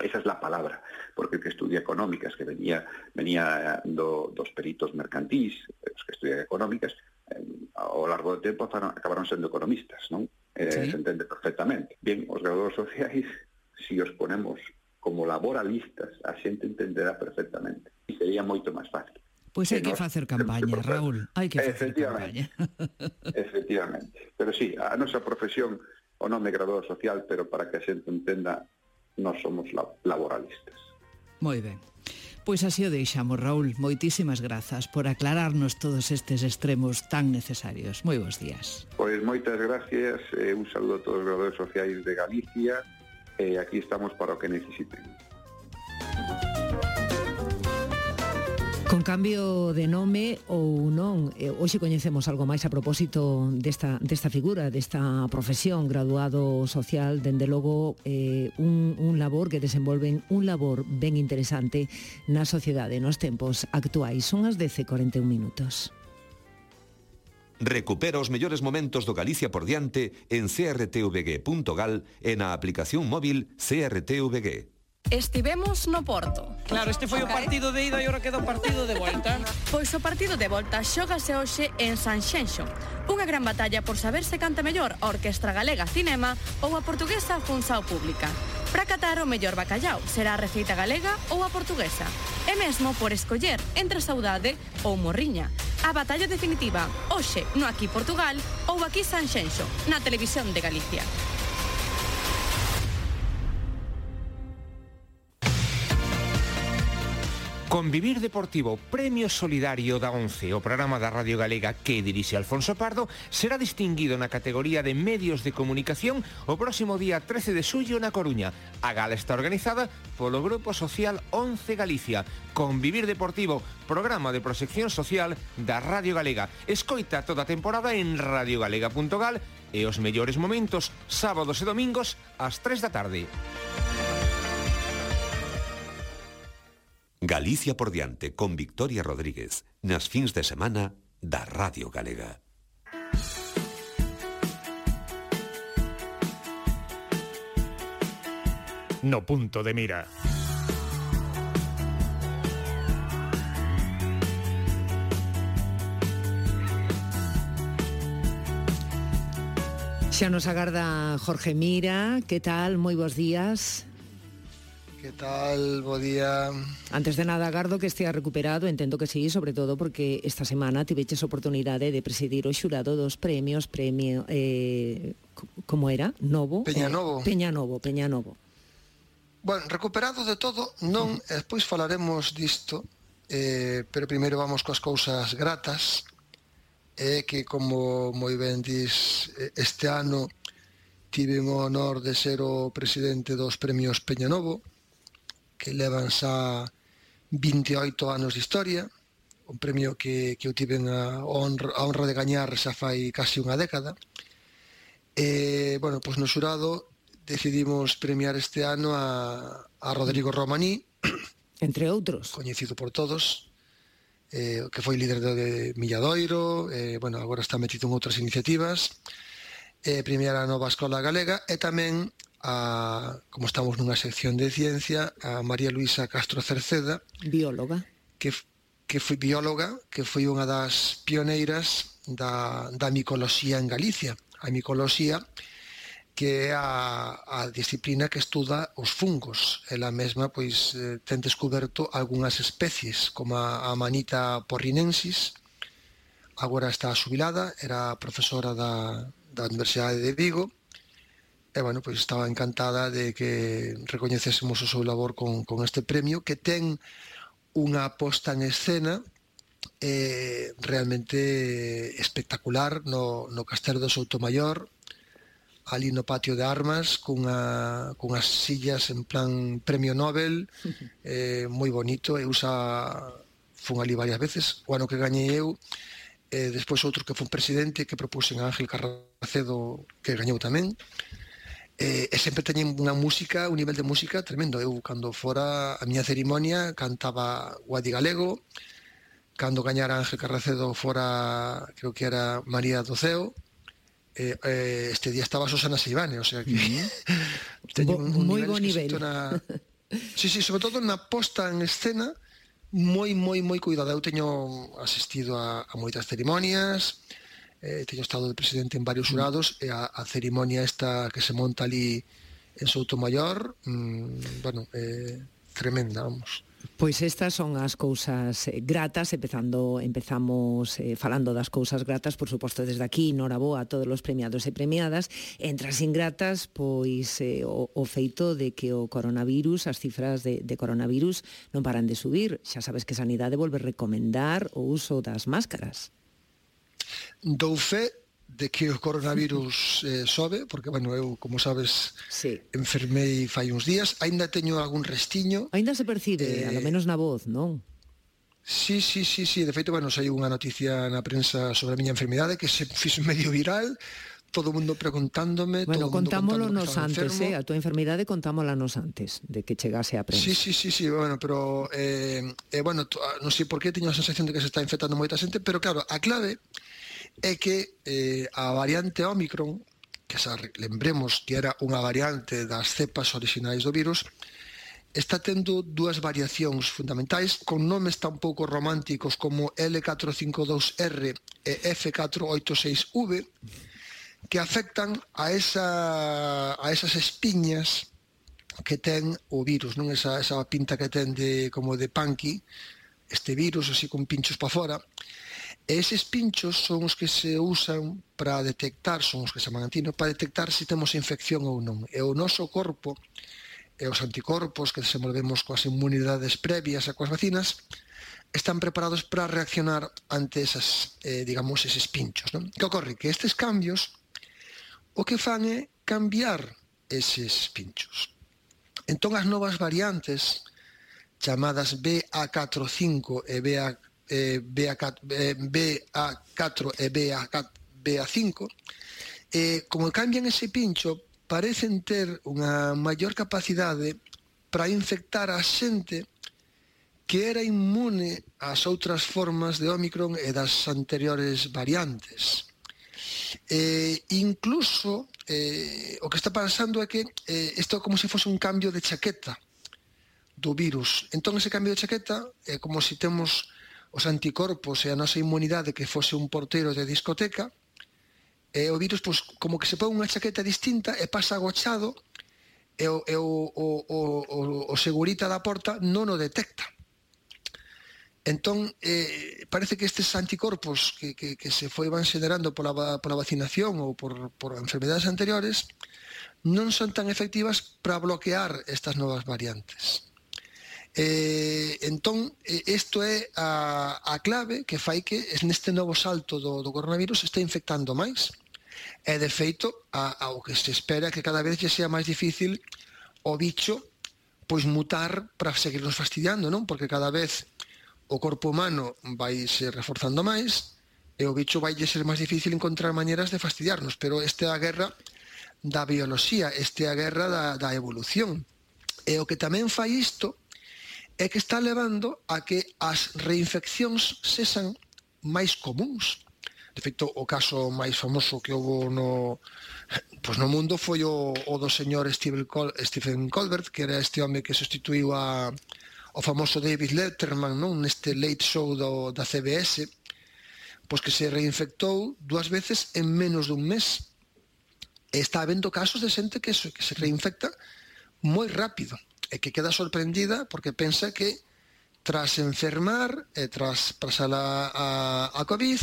Esa es la palabra, porque el que estudia económicas, que venía, venía do, dos peritos mercantís, os que estudian económicas, eh, ao largo do tempo acabaron sendo economistas, non? Eh, sí. Se entende perfectamente. Bien, os graduados sociais, si os ponemos como laboralistas, a xente entenderá perfectamente. E sería moito máis fácil. Pois pues hai que facer campaña, Raúl, hai que facer campaña. Efectivamente. Pero sí, a nosa profesión, o nome graduado social, pero para que a xente entenda, nós somos laboralistas. Moi ben. Pois así o deixamos, Raúl. Moitísimas grazas por aclararnos todos estes extremos tan necesarios. Moi bons días. Pois moitas gracias, eh, un saludo a todos os graduados sociais de Galicia, e eh, aquí estamos para o que necesiten. Con cambio de nome ou non, eh, hoxe coñecemos algo máis a propósito desta, desta figura, desta profesión, graduado social, dende logo eh, un, un labor que desenvolven un labor ben interesante na sociedade nos tempos actuais. Son as 10.41 minutos. Recupera os mellores momentos do Galicia por diante en crtvg.gal e na aplicación móvil CRTVG. Estivemos no Porto. Claro, este foi o partido de ida e agora queda o partido de volta. pois o partido de volta xógase hoxe en Sanxenxo. Unha gran batalla por saber se canta mellor a Orquestra Galega Cinema ou a portuguesa Funsao Pública. Para catar o mellor bacallau, será a receita galega ou a portuguesa. E mesmo por escoller entre saudade ou morriña. A batalla definitiva, hoxe, no Aquí Portugal ou Aquí Sanxenxo, na televisión de Galicia. Convivir Deportivo, Premio Solidario da 11, o programa da Radio Galega que dirixe Alfonso Pardo, será distinguido na categoría de Medios de Comunicación o próximo día 13 de xullo na Coruña. A gala está organizada polo Grupo Social 11 Galicia. Convivir Deportivo, programa de proxección social da Radio Galega. Escoita toda a temporada en radiogalega.gal e os mellores momentos, sábados e domingos, ás 3 da tarde. Galicia por diante con Victoria Rodríguez nas fins de semana da Radio Galega. No punto de mira. Xa nos agarda Jorge Mira, que tal? Moi bons días. ¿Qué tal? Buen día. Antes de nada, Gardo, que estea recuperado, entendo que sí, sobre todo porque esta semana tiveches oportunidade de presidir o xurado dos premios, premio, eh, como era? Novo? Peña Novo. Eh, Peña Novo, Peña Novo. Bueno, recuperado de todo, non, mm. despois falaremos disto, eh, pero primeiro vamos coas cousas gratas, eh, que como moi ben dis, este ano tive o honor de ser o presidente dos premios Peña Novo, que levan xa 28 anos de historia, un premio que, que eu tiven a honra, a honra de gañar xa fai casi unha década. E, bueno, pois no xurado decidimos premiar este ano a, a Rodrigo Romaní, entre outros, coñecido por todos, eh, que foi líder de Milladoiro, eh, bueno, agora está metido en outras iniciativas, eh, premiar a nova escola galega e tamén a, como estamos nunha sección de ciencia, a María Luisa Castro Cerceda, bióloga, que que foi bióloga, que foi unha das pioneiras da, da micoloxía en Galicia. A micoloxía que é a, a disciplina que estuda os fungos. Ela mesma pois eh, ten descoberto algunhas especies, como a, a manita porrinensis, agora está xubilada, era profesora da, da Universidade de Vigo, E, bueno, pois estaba encantada de que recoñecésemos o seu labor con, con este premio, que ten unha posta en escena eh, realmente espectacular no, no Castelo do Soutomaior, ali no patio de armas, cunha, cunhas sillas en plan premio Nobel, eh, moi bonito, e usa fun ali varias veces, o ano que gañei eu, eh, despois outro que fun presidente que propuxen a Ángel Carracedo que gañou tamén eh, e sempre teñen unha música, un nivel de música tremendo. Eu, cando fora a miña cerimonia, cantaba Guadi Galego, cando gañara Ángel Carracedo fora, creo que era María do Ceo, eh, eh, este día estaba Susana Seivane, o sea que... Mm. teñen un, un moi bo nivel. Na... Sí, sí, sobre todo na posta en escena, moi, moi, moi cuidada. Eu teño asistido a, a moitas cerimonias, eh, teño estado de presidente en varios xurados e a, a cerimonia esta que se monta ali en Soutomayor, mmm, bueno, eh, tremenda, vamos. Pois estas son as cousas eh, gratas, empezando empezamos eh, falando das cousas gratas, por suposto desde aquí, noraboa a todos os premiados e premiadas, entre as ingratas, pois eh, o, o feito de que o coronavirus, as cifras de, de coronavirus non paran de subir, xa sabes que Sanidade volve recomendar o uso das máscaras. Dou fe de que o coronavirus eh, sobe, porque, bueno, eu, como sabes, sí. enfermei fai uns días, aínda teño algún restiño. Aínda se percibe, eh, a lo menos na voz, non? Sí, sí, sí, sí, de feito, bueno, saiu unha noticia na prensa sobre a miña enfermidade que se fixo medio viral, todo o mundo preguntándome, bueno, todo contámolo mundo nos antes, enfermo. eh, a tua enfermidade contámola nos antes de que chegase a prensa. Sí, sí, sí, sí, bueno, pero eh, eh bueno, ah, non sei por que teño a sensación de que se está infectando moita xente, pero claro, a clave é que eh, a variante Omicron, que xa lembremos que era unha variante das cepas orixinais do virus, está tendo dúas variacións fundamentais con nomes tan pouco románticos como L452R e F486V que afectan a, esa, a esas espiñas que ten o virus, non? Esa, esa pinta que ten de, como de punky, este virus así con pinchos para fora, E eses pinchos son os que se usan para detectar, son os que se mantiñen para detectar se temos infección ou non. E o noso corpo e os anticorpos que desenvolvemos coas inmunidades previas a coas vacinas están preparados para reaccionar ante esas, eh, digamos, eses pinchos. Non? Que ocorre? Que estes cambios o que fan é cambiar eses pinchos. Entón as novas variantes chamadas BA45 e BA eh, BA4, eh, BA4 e BA4, BA5, eh, como cambian ese pincho, parecen ter unha maior capacidade para infectar a xente que era inmune ás outras formas de Omicron e das anteriores variantes. Eh, incluso eh, o que está pasando é que eh, isto é como se fose un cambio de chaqueta do virus. Entón ese cambio de chaqueta é eh, como se temos os anticorpos e a nosa inmunidade que fose un portero de discoteca, e o virus pois, como que se pon unha chaqueta distinta e pasa agochado e o, e o, o, o, o, o segurita da porta non o detecta. Entón, eh, parece que estes anticorpos que, que, que se foi van xenerando pola, pola vacinación ou por, por enfermedades anteriores non son tan efectivas para bloquear estas novas variantes. Eh, entón, eh, isto eh, é a, a clave que fai que neste novo salto do, do coronavirus está infectando máis. E, de feito, a, ao que se espera que cada vez que sea máis difícil o bicho pois mutar para seguirnos fastidiando, non? Porque cada vez o corpo humano vai se reforzando máis e o bicho vai ser máis difícil encontrar maneras de fastidiarnos, pero esta é a guerra da bioloxía, esta é a guerra da, da evolución. E o que tamén fai isto é que está levando a que as reinfeccións sexan máis comuns. De feito, o caso máis famoso que houve no, pois no mundo foi o, o do señor Stephen, Col Stephen Colbert, que era este home que sustituiu a, o famoso David Letterman non neste late show do, da CBS, pois que se reinfectou dúas veces en menos dun mes. E está habendo casos de xente que se, que se reinfecta moi rápido e que queda sorprendida porque pensa que tras enfermar e tras pasar a, a, a COVID,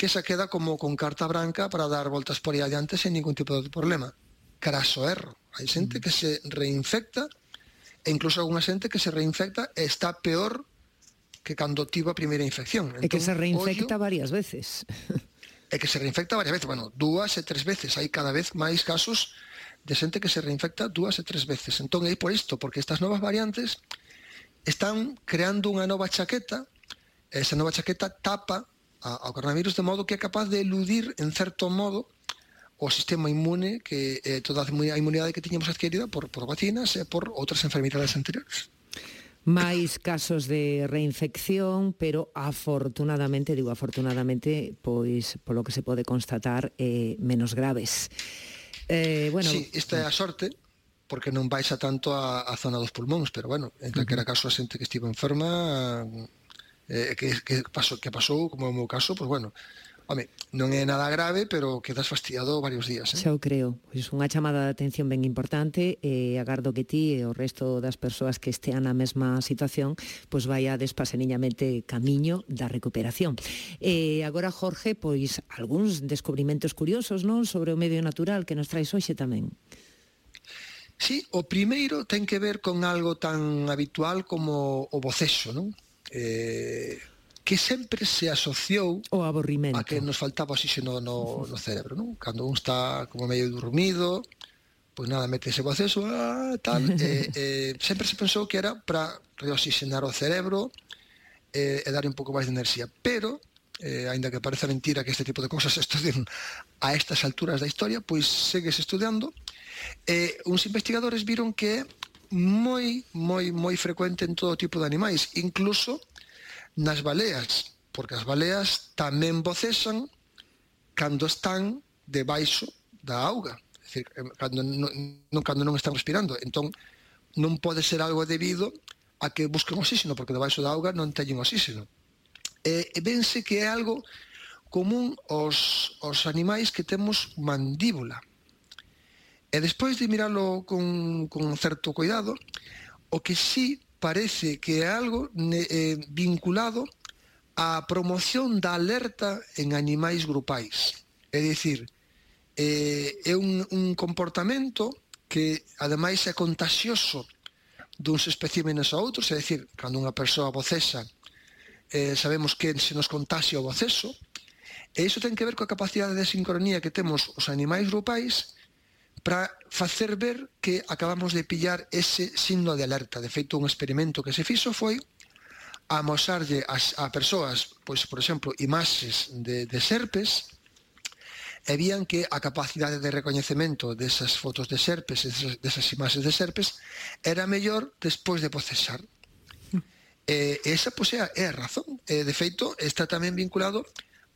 que se queda como con carta branca para dar voltas por aí adiante sen ningún tipo de problema. Craso erro. Hai xente mm. que se reinfecta e incluso alguna xente que se reinfecta e está peor que cando tivo a primeira infección. Entón, e que se entón, reinfecta ollo, varias veces. E que se reinfecta varias veces. Bueno, dúas e tres veces. Hai cada vez máis casos de xente que se reinfecta dúas e tres veces. Entón é por isto, porque estas novas variantes están creando unha nova chaqueta, esa nova chaqueta tapa ao coronavirus de modo que é capaz de eludir en certo modo o sistema inmune que eh, toda a inmunidade que tiñamos adquirida por, por vacinas e por outras enfermidades anteriores. máis casos de reinfección, pero afortunadamente, digo afortunadamente, pois polo que se pode constatar, eh, menos graves. Eh, bueno, sí, esta é a sorte porque non baixa tanto a, a zona dos pulmóns, pero bueno, en calquera caso a xente que estivo enferma eh, que, que, pasou, que pasou, como é o meu caso, pois pues bueno, Home, non é nada grave, pero quedas fastidiado varios días. Eh? Xa o creo. Pois unha chamada de atención ben importante e eh, agardo que ti e o resto das persoas que estean na mesma situación pois vai a despaseniñamente camiño da recuperación. E eh, agora, Jorge, pois algúns descubrimentos curiosos non sobre o medio natural que nos traes hoxe tamén. Sí, o primeiro ten que ver con algo tan habitual como o boceso, non? Eh, que sempre se asociou o aborrimento a que nos faltaba oxígeno no, no cerebro, non? Cando un está como medio dormido, pois nada, mete ese acceso, ah, tal, eh, eh, sempre se pensou que era para reoxigenar o cerebro eh, e dar un pouco máis de enerxía, pero eh, ainda que pareza mentira que este tipo de cousas se estudien a estas alturas da historia, pois segues estudiando. Eh, uns investigadores viron que é moi, moi, moi frecuente en todo tipo de animais, incluso nas baleas, porque as baleas tamén bocesan cando están debaixo da auga, é dicir, cando non, cando non están respirando. Entón, non pode ser algo debido a que busquen oxígeno, porque debaixo da auga non teñen oxígeno. E, e vense que é algo común aos, aos animais que temos mandíbula. E despois de miralo con, con certo cuidado, o que sí parece que é algo eh, vinculado á promoción da alerta en animais grupais. É dicir, eh, é un, un comportamento que ademais é contagioso duns especímenes a outros, é dicir, cando unha persoa bocexa, eh, sabemos que se nos contaxia o boceso, e iso ten que ver coa capacidade de sincronía que temos os animais grupais para facer ver que acabamos de pillar ese signo de alerta. De feito, un experimento que se fixo foi amosarlle as, a persoas, pois, por exemplo, imaxes de, de serpes, e vían que a capacidade de recoñecemento desas fotos de serpes, desas, desas imaxes de serpes, era mellor despois de procesar. Mm. E esa pois, é a razón. E, de feito, está tamén vinculado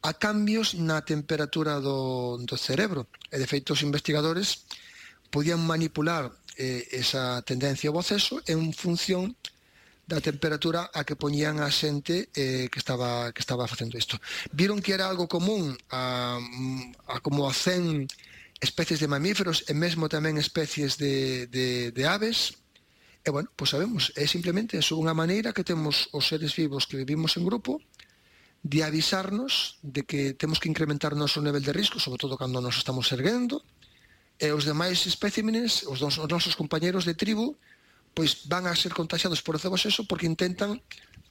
a cambios na temperatura do, do cerebro. E, de feito, os investigadores podían manipular eh, esa tendencia ao boceso en función da temperatura a que poñían a xente eh, que estaba que estaba facendo isto. Viron que era algo común a, a como a 100 especies de mamíferos e mesmo tamén especies de, de, de aves, E, bueno, pois sabemos, é simplemente eso, unha maneira que temos os seres vivos que vivimos en grupo de avisarnos de que temos que incrementar o noso nivel de risco, sobre todo cando nos estamos erguendo, e os demais espécimenes, os, dos, os nosos compañeros de tribu, pois van a ser contagiados por o cebo seso porque intentan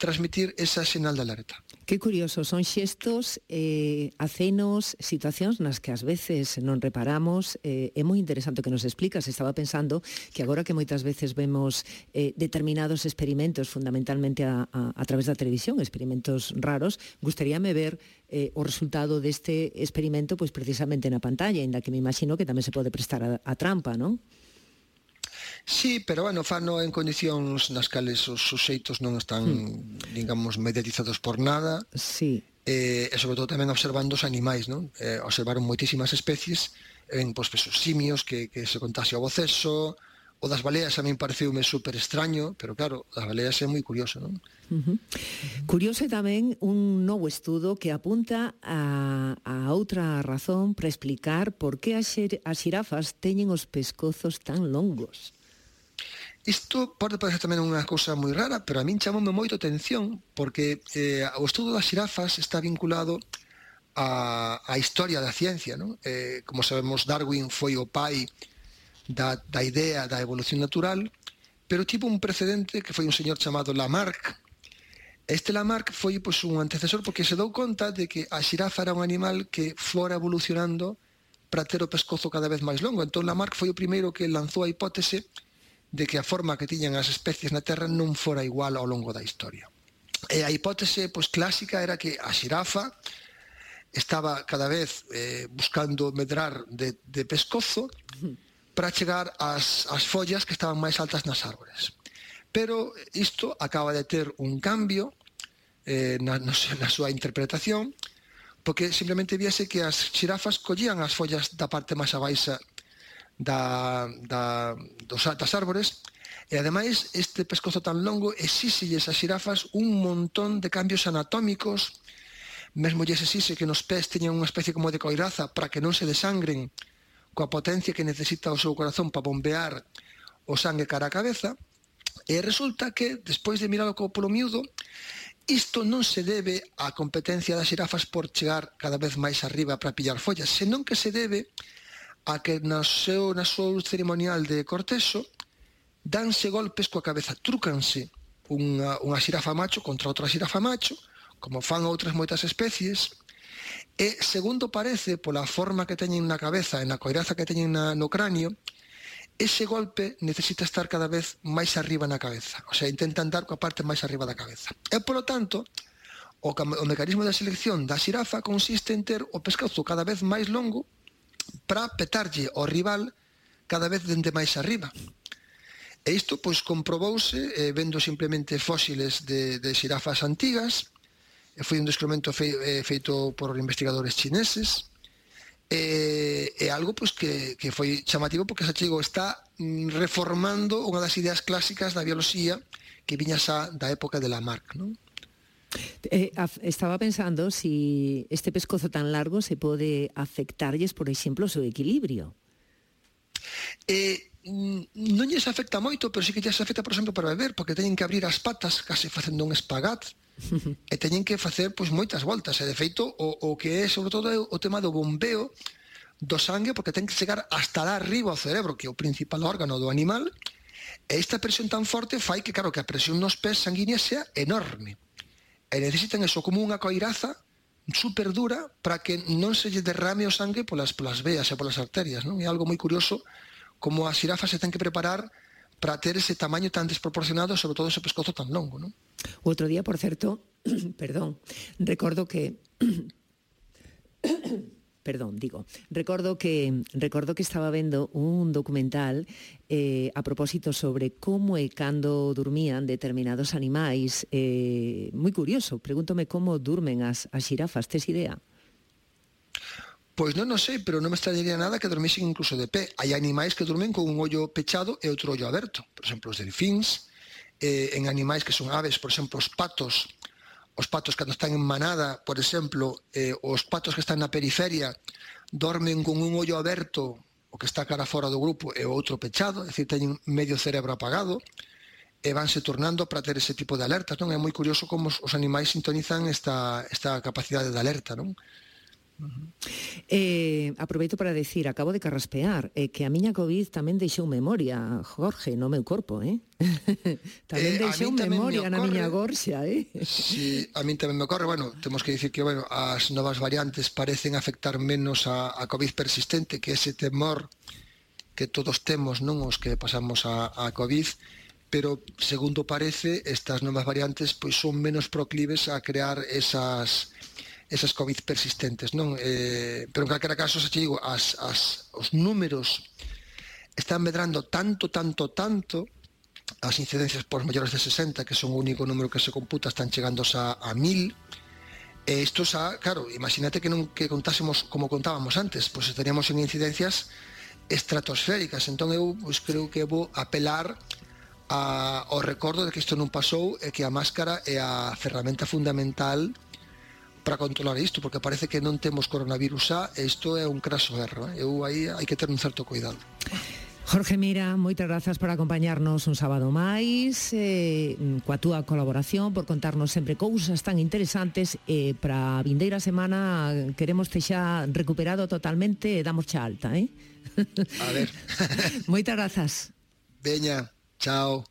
transmitir esa sinal de alerta. Que curioso, son xestos, eh, acenos, situacións nas que ás veces non reparamos. Eh, é moi interesante o que nos explicas. Estaba pensando que agora que moitas veces vemos eh, determinados experimentos, fundamentalmente a, a, a través da televisión, experimentos raros, gustaríame ver eh, o resultado deste experimento pois precisamente na pantalla, en que me imagino que tamén se pode prestar a, a trampa, non? Sí, pero bueno, fano en condicións nas cales os suxeitos non están, hmm. digamos, mediatizados por nada. Sí. Eh, e sobre todo tamén observando os animais, non? Eh, observaron moitísimas especies en pois, pues, simios que, que se contase ao boceso, O das baleas a min pareceume super extraño, pero claro, das baleas é moi curioso, non? Uh -huh. Curioso tamén un novo estudo que apunta a, a outra razón para explicar por que as, as xirafas teñen os pescozos tan longos. Isto pode parecer tamén unha cousa moi rara, pero a min chamoume moito atención porque eh, o estudo das xirafas está vinculado a, a historia da ciencia. Non? Eh, como sabemos, Darwin foi o pai da, da idea da evolución natural, pero tipo un precedente que foi un señor chamado Lamarck. Este Lamarck foi pois, un antecesor porque se dou conta de que a xirafa era un animal que fora evolucionando para ter o pescozo cada vez máis longo. Entón Lamarck foi o primeiro que lanzou a hipótese de de que a forma que tiñan as especies na Terra non fora igual ao longo da historia. E a hipótese pois, clásica era que a xirafa estaba cada vez eh, buscando medrar de, de pescozo para chegar ás, ás follas que estaban máis altas nas árbores. Pero isto acaba de ter un cambio eh, na, na, na súa interpretación, porque simplemente viese que as xirafas collían as follas da parte máis abaixa da, da, dos, das árbores E ademais, este pescozo tan longo exíxelles as xirafas un montón de cambios anatómicos, mesmo lles exixe que nos pés teñan unha especie como de coiraza para que non se desangren coa potencia que necesita o seu corazón para bombear o sangue cara a cabeza, e resulta que, despois de mirar o copolo miúdo, isto non se debe á competencia das xirafas por chegar cada vez máis arriba para pillar follas, senón que se debe a a que na, seu, na seu ceremonial de corteso danse golpes coa cabeza, trúcanse unha, unha xirafa macho contra outra xirafa macho, como fan outras moitas especies, e segundo parece, pola forma que teñen na cabeza e na coiraza que teñen na, no cráneo, ese golpe necesita estar cada vez máis arriba na cabeza. O sea, intentan dar coa parte máis arriba da cabeza. E, polo tanto, o, o mecanismo da selección da xirafa consiste en ter o pescazo cada vez máis longo para petarlle ao rival cada vez dende máis arriba. E isto pois comprobouse eh, vendo simplemente fósiles de, de xirafas antigas, e foi un descubrimento fe, eh, feito por investigadores chineses, e, e algo pois, que, que foi chamativo porque xa chego está mm, reformando unha das ideas clásicas da bioloxía que viña xa da época de Lamarck. Non? Eh, estaba pensando si este pescozo tan largo se puede afectarlles, por exemplo, o seu equilibrio. Eh, mm, non lles afecta moito, pero sí que lles afecta, por exemplo, para beber, porque teñen que abrir as patas case facendo un espagat e teñen que facer pois moitas voltas, e de feito o, o que é sobre todo o tema do bombeo do sangue, porque ten que chegar hasta lá arriba ao cerebro, que é o principal órgano do animal, e esta presión tan forte fai que, claro, que a presión nos pés sanguínea sea enorme e necesitan eso como unha coiraza super dura para que non se lle derrame o sangue polas, polas veas e polas arterias, non? É algo moi curioso como as xirafas se ten que preparar para ter ese tamaño tan desproporcionado, sobre todo ese pescozo tan longo, non? O outro día, por certo, perdón, recordo que Perdón, digo, recordo que, recordo que estaba vendo un documental eh, a propósito sobre como e cando dormían determinados animais. Eh, moi curioso, pregúntome como durmen as, as xirafas, tes idea? Pois non, non sei, pero non me extrañaría nada que dormisen incluso de pé. Hai animais que dormen con un ollo pechado e outro ollo aberto. Por exemplo, os delfins, eh, en animais que son aves, por exemplo, os patos, os patos cando están en manada, por exemplo, eh, os patos que están na periferia dormen con un ollo aberto, o que está cara fora do grupo e o outro pechado, é dicir, teñen medio cerebro apagado, e vanse tornando para ter ese tipo de alertas, non? É moi curioso como os, os animais sintonizan esta, esta capacidade de alerta, non? Eh, aproveito para decir, acabo de carraspear eh, que a miña COVID tamén deixou memoria, Jorge, no meu corpo, eh? tamén eh, deixou memoria me na miña gorxa, eh? Sí, a min tamén me ocorre, bueno, temos que dicir que bueno, as novas variantes parecen afectar menos a, a COVID persistente, que ese temor que todos temos, non os que pasamos a, a COVID, pero segundo parece, estas novas variantes pois son menos proclives a crear esas esas Covid persistentes, non? Eh, pero en calquera caso, xa te digo, as, as, os números están medrando tanto, tanto, tanto, as incidencias por maiores de 60, que son o único número que se computa, están chegando a, a 1000, E eh, isto xa, claro, imagínate que non que contásemos como contábamos antes, pois estaríamos en incidencias estratosféricas. Entón eu pois, creo que vou apelar a, ao recordo de que isto non pasou e que a máscara é a ferramenta fundamental para controlar isto, porque parece que non temos coronavirus xa, e isto é un craso erro. Eh? Eu aí hai que ter un certo cuidado. Jorge Mira, moitas grazas por acompañarnos un sábado máis eh, coa túa colaboración por contarnos sempre cousas tan interesantes eh, para a vindeira semana queremos te xa recuperado totalmente e damos xa alta eh? a ver moitas grazas Veña, chao